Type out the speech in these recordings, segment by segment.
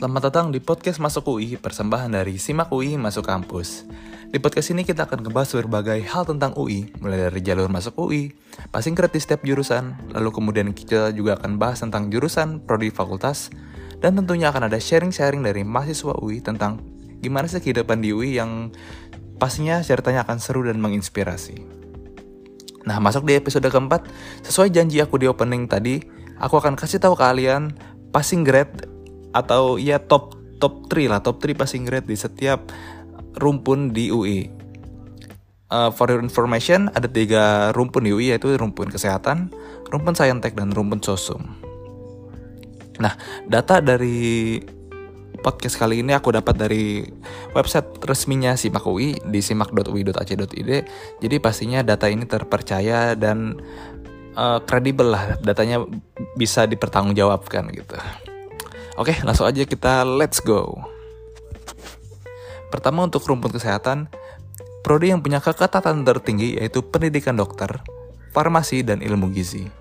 Selamat datang di podcast Masuk UI, persembahan dari Simak UI Masuk Kampus. Di podcast ini kita akan ngebahas berbagai hal tentang UI, mulai dari jalur masuk UI, passing grade di setiap jurusan, lalu kemudian kita juga akan bahas tentang jurusan, prodi fakultas, dan tentunya akan ada sharing-sharing dari mahasiswa UI tentang gimana sih kehidupan di UI yang pastinya ceritanya akan seru dan menginspirasi. Nah, masuk di episode keempat, sesuai janji aku di opening tadi, aku akan kasih tahu kalian passing grade atau ya top top 3 lah, top 3 passing grade di setiap rumpun di UI. Uh, for your information, ada tiga rumpun di UI yaitu rumpun kesehatan, rumpun saintek, dan rumpun sosum. Nah, data dari podcast kali ini aku dapat dari website resminya Simak UI di simak.ui.ac.id. Jadi pastinya data ini terpercaya dan kredibel uh, lah, datanya bisa dipertanggungjawabkan gitu. Oke, langsung aja kita let's go. Pertama untuk rumpun kesehatan, prodi yang punya keketatan tertinggi yaitu pendidikan dokter, farmasi, dan ilmu gizi.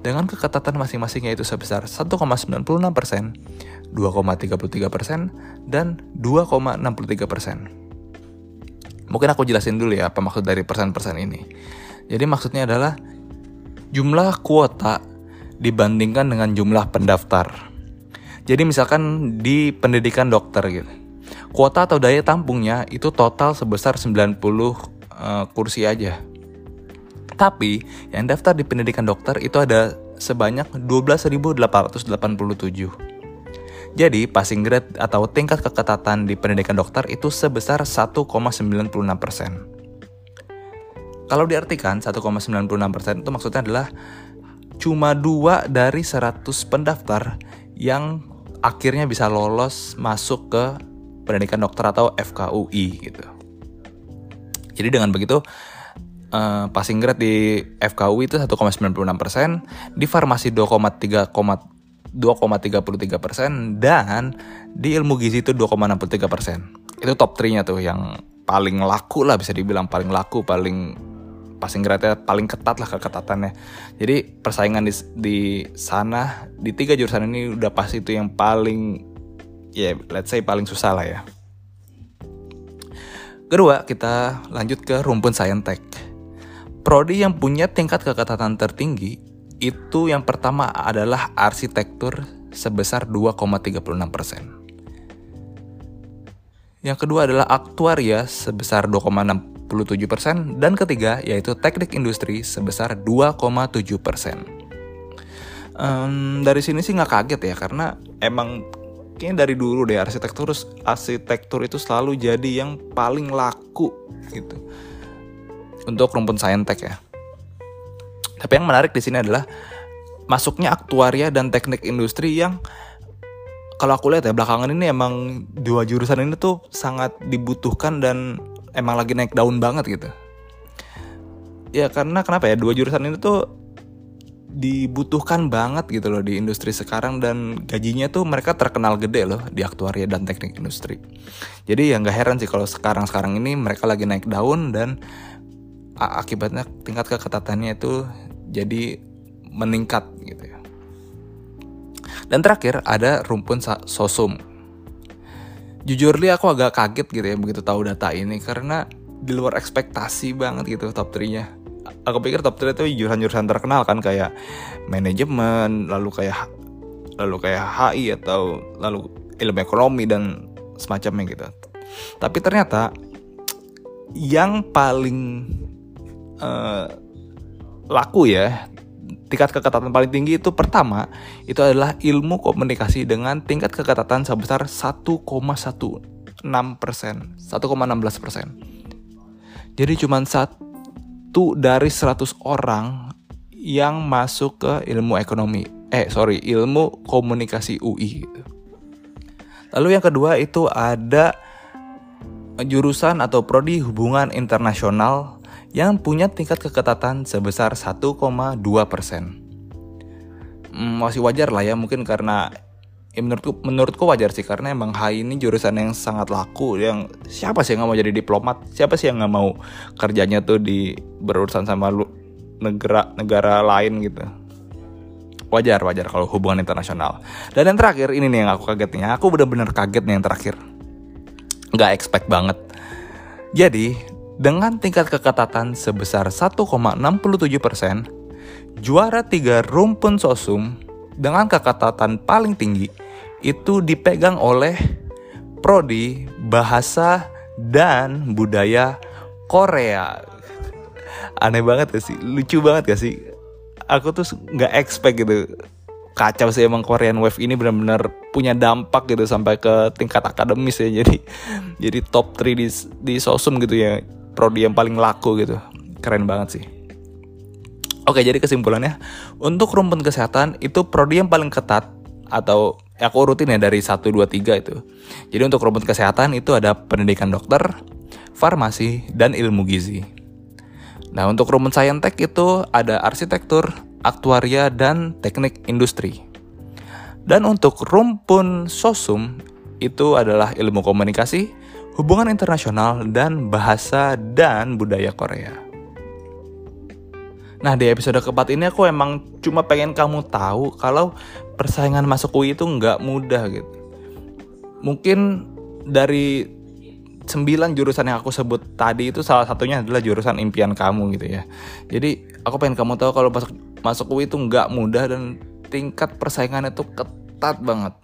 Dengan keketatan masing-masing yaitu sebesar 1,96%, 2,33%, dan 2,63%. Mungkin aku jelasin dulu ya apa maksud dari persen-persen ini. Jadi maksudnya adalah jumlah kuota dibandingkan dengan jumlah pendaftar. Jadi misalkan di pendidikan dokter gitu Kuota atau daya tampungnya itu total sebesar 90 uh, eh, kursi aja. Tapi yang daftar di pendidikan dokter itu ada sebanyak 12.887. Jadi passing grade atau tingkat keketatan di pendidikan dokter itu sebesar 1,96%. Kalau diartikan 1,96% itu maksudnya adalah cuma dua dari 100 pendaftar yang akhirnya bisa lolos masuk ke pendidikan dokter atau FKUI gitu. Jadi dengan begitu uh, passing grade di FKUI itu 1,96 persen, di farmasi 2,3 2,33 persen dan di ilmu gizi itu 2,63 persen. Itu top 3-nya tuh yang paling laku lah bisa dibilang paling laku, paling passing grade-nya paling ketat lah keketatannya. Jadi persaingan di, di sana di tiga jurusan ini udah pasti itu yang paling ya yeah, let's say paling susah lah ya. Kedua, kita lanjut ke rumpun saintek. Prodi yang punya tingkat keketatan tertinggi itu yang pertama adalah arsitektur sebesar 2,36%. Yang kedua adalah aktuaria sebesar 2,67% dan ketiga yaitu teknik industri sebesar 2,7%. Um, dari sini sih nggak kaget ya karena emang kayaknya dari dulu deh arsitektur arsitektur itu selalu jadi yang paling laku gitu untuk rumpun saintek ya. Tapi yang menarik di sini adalah masuknya aktuaria dan teknik industri yang kalau aku lihat ya belakangan ini emang dua jurusan ini tuh sangat dibutuhkan dan emang lagi naik daun banget gitu. Ya karena kenapa ya dua jurusan ini tuh dibutuhkan banget gitu loh di industri sekarang dan gajinya tuh mereka terkenal gede loh di aktuaria dan teknik industri. Jadi ya nggak heran sih kalau sekarang-sekarang ini mereka lagi naik daun dan akibatnya tingkat keketatannya itu jadi meningkat gitu ya. Dan terakhir ada rumpun sosum. Jujur li aku agak kaget gitu ya begitu tahu data ini karena di luar ekspektasi banget gitu top 3-nya aku pikir top 3 itu jurusan-jurusan terkenal kan kayak manajemen, lalu kayak lalu kayak HI atau lalu ilmu ekonomi dan semacamnya gitu. Tapi ternyata yang paling uh, laku ya tingkat keketatan paling tinggi itu pertama itu adalah ilmu komunikasi dengan tingkat keketatan sebesar 1,16 persen, 1,16 persen. Jadi cuma satu dari 100 orang yang masuk ke ilmu ekonomi. Eh, sorry, ilmu komunikasi UI. Lalu yang kedua itu ada jurusan atau prodi hubungan internasional yang punya tingkat keketatan sebesar 1,2 persen. Hmm, masih wajar lah ya, mungkin karena ya menurutku menurutku wajar sih karena emang HI ini jurusan yang sangat laku yang siapa sih yang nggak mau jadi diplomat? Siapa sih yang nggak mau kerjanya tuh di berurusan sama lu, negara negara lain gitu? Wajar wajar kalau hubungan internasional. Dan yang terakhir ini nih yang aku kagetnya aku bener-bener kaget nih yang terakhir. Nggak expect banget. Jadi dengan tingkat keketatan sebesar 1,67 persen juara tiga rumpun sosum dengan keketatan paling tinggi itu dipegang oleh prodi bahasa dan budaya Korea. Aneh banget gak sih? Lucu banget gak sih? Aku tuh nggak expect gitu. Kacau sih emang Korean Wave ini benar-benar punya dampak gitu sampai ke tingkat akademis ya. Jadi jadi top 3 di di sosum gitu ya prodi yang paling laku gitu. Keren banget sih. Oke jadi kesimpulannya untuk rumpun kesehatan itu prodi yang paling ketat atau aku urutin ya dari 1, 2, 3 itu. Jadi untuk rumpun kesehatan itu ada pendidikan dokter, farmasi, dan ilmu gizi. Nah, untuk rumpun saintek itu ada arsitektur, aktuaria, dan teknik industri. Dan untuk rumpun sosum itu adalah ilmu komunikasi, hubungan internasional, dan bahasa dan budaya Korea. Nah, di episode keempat ini aku emang cuma pengen kamu tahu kalau persaingan masuk UI itu nggak mudah gitu. Mungkin dari sembilan jurusan yang aku sebut tadi itu salah satunya adalah jurusan impian kamu gitu ya. Jadi aku pengen kamu tahu kalau masuk masuk UI itu nggak mudah dan tingkat persaingannya itu ketat banget.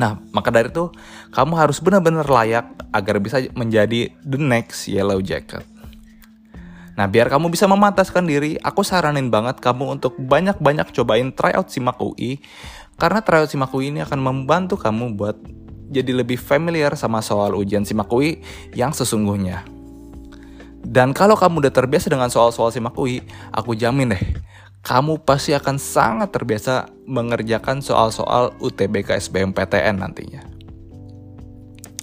Nah, maka dari itu kamu harus benar-benar layak agar bisa menjadi the next yellow jacket. Nah, biar kamu bisa memantaskan diri, aku saranin banget kamu untuk banyak-banyak cobain tryout SIMAK UI karena tryout SIMAK UI ini akan membantu kamu buat jadi lebih familiar sama soal ujian SIMAK UI yang sesungguhnya. Dan kalau kamu udah terbiasa dengan soal-soal SIMAK UI, aku jamin deh, kamu pasti akan sangat terbiasa mengerjakan soal-soal UTBK SBMPTN nantinya.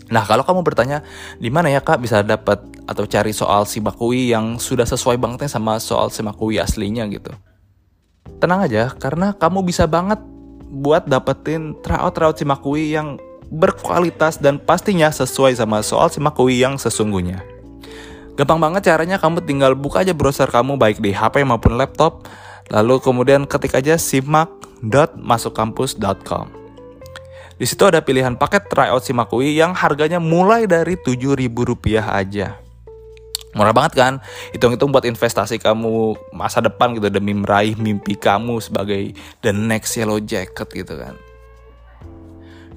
Nah, kalau kamu bertanya, di mana ya kak bisa dapat atau cari soal SIMAK UI yang sudah sesuai bangetnya sama soal SIMAK UI aslinya gitu? Tenang aja, karena kamu bisa banget buat dapetin tryout-tryout SIMAK UI yang berkualitas dan pastinya sesuai sama soal simakui yang sesungguhnya. Gampang banget caranya kamu tinggal buka aja browser kamu baik di HP maupun laptop, lalu kemudian ketik aja simak.masukkampus.com. Di situ ada pilihan paket tryout Simakui yang harganya mulai dari Rp7.000 aja. Murah banget kan? Hitung-hitung buat investasi kamu masa depan gitu demi meraih mimpi kamu sebagai the next yellow jacket gitu kan.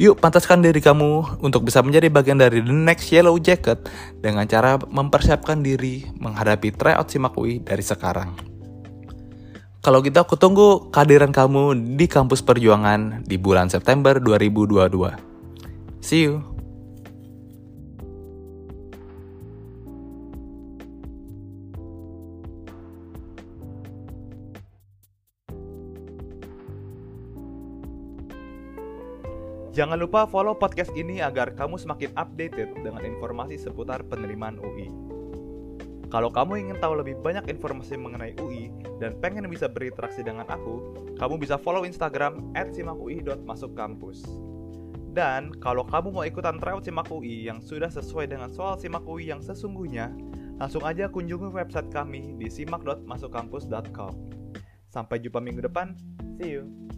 Yuk pantaskan diri kamu untuk bisa menjadi bagian dari The Next Yellow Jacket dengan cara mempersiapkan diri menghadapi tryout Simakui dari sekarang. Kalau gitu aku tunggu kehadiran kamu di kampus perjuangan di bulan September 2022. See you! Jangan lupa follow podcast ini agar kamu semakin updated dengan informasi seputar penerimaan UI. Kalau kamu ingin tahu lebih banyak informasi mengenai UI dan pengen bisa berinteraksi dengan aku, kamu bisa follow Instagram @simakui.masukkampus. Dan kalau kamu mau ikutan tryout Simak UI yang sudah sesuai dengan soal Simak UI yang sesungguhnya, langsung aja kunjungi website kami di simak.masukkampus.com. Sampai jumpa minggu depan. See you.